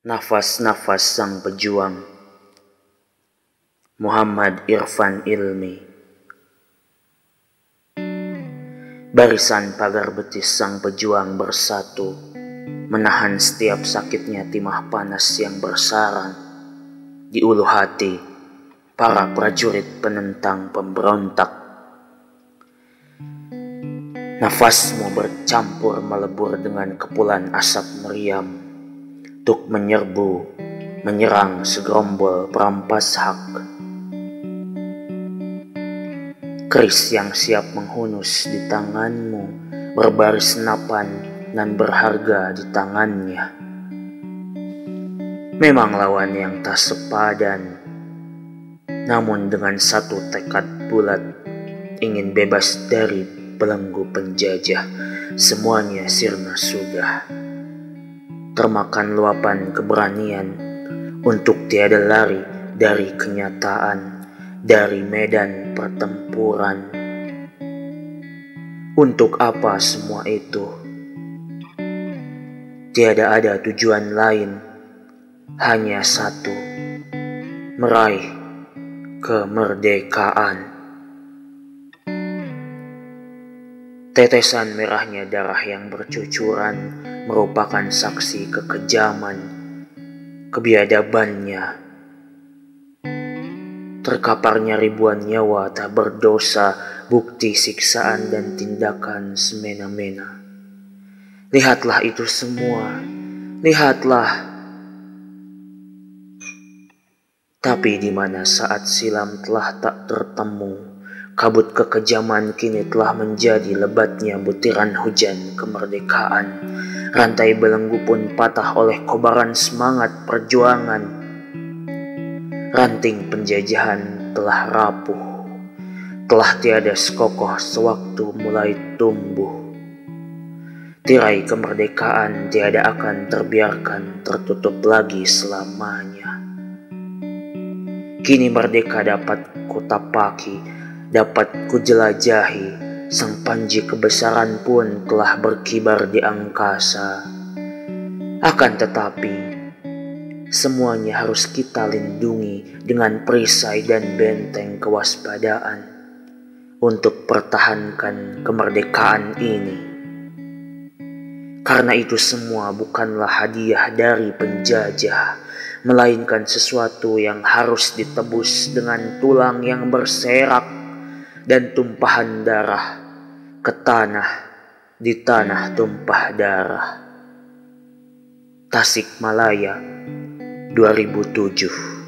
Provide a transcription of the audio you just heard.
Nafas-nafas sang pejuang. Muhammad Irfan Ilmi. Barisan pagar betis sang pejuang bersatu Menahan setiap sakitnya timah panas yang bersarang. Di ulu hati para prajurit penentang pemberontak. Nafasmu bercampur melebur dengan kepulan asap meriam untuk menyerbu, menyerang segerombol perampas hak. Keris yang siap menghunus di tanganmu, berbaris senapan dan berharga di tangannya. Memang lawan yang tak sepadan, namun dengan satu tekad bulat ingin bebas dari belenggu penjajah, semuanya sirna sudah termakan luapan keberanian untuk tiada lari dari kenyataan, dari medan pertempuran. Untuk apa semua itu? Tiada ada tujuan lain, hanya satu: meraih kemerdekaan. Tetesan merahnya darah yang bercucuran merupakan saksi kekejaman, kebiadabannya. Terkaparnya ribuan nyawa tak berdosa, bukti siksaan dan tindakan semena-mena. Lihatlah itu semua, lihatlah. Tapi di mana saat silam telah tak tertemu, Kabut kekejaman kini telah menjadi lebatnya butiran hujan kemerdekaan. Rantai belenggu pun patah oleh kobaran semangat perjuangan. Ranting penjajahan telah rapuh, telah tiada sekokoh sewaktu mulai tumbuh. Tirai kemerdekaan tiada akan terbiarkan tertutup lagi selamanya. Kini merdeka dapat kutapaki dapat kujelajahi, sang panji kebesaran pun telah berkibar di angkasa. Akan tetapi, semuanya harus kita lindungi dengan perisai dan benteng kewaspadaan untuk pertahankan kemerdekaan ini. Karena itu semua bukanlah hadiah dari penjajah, melainkan sesuatu yang harus ditebus dengan tulang yang berserak dan tumpahan darah ke tanah di tanah tumpah darah. Tasik Malaya 2007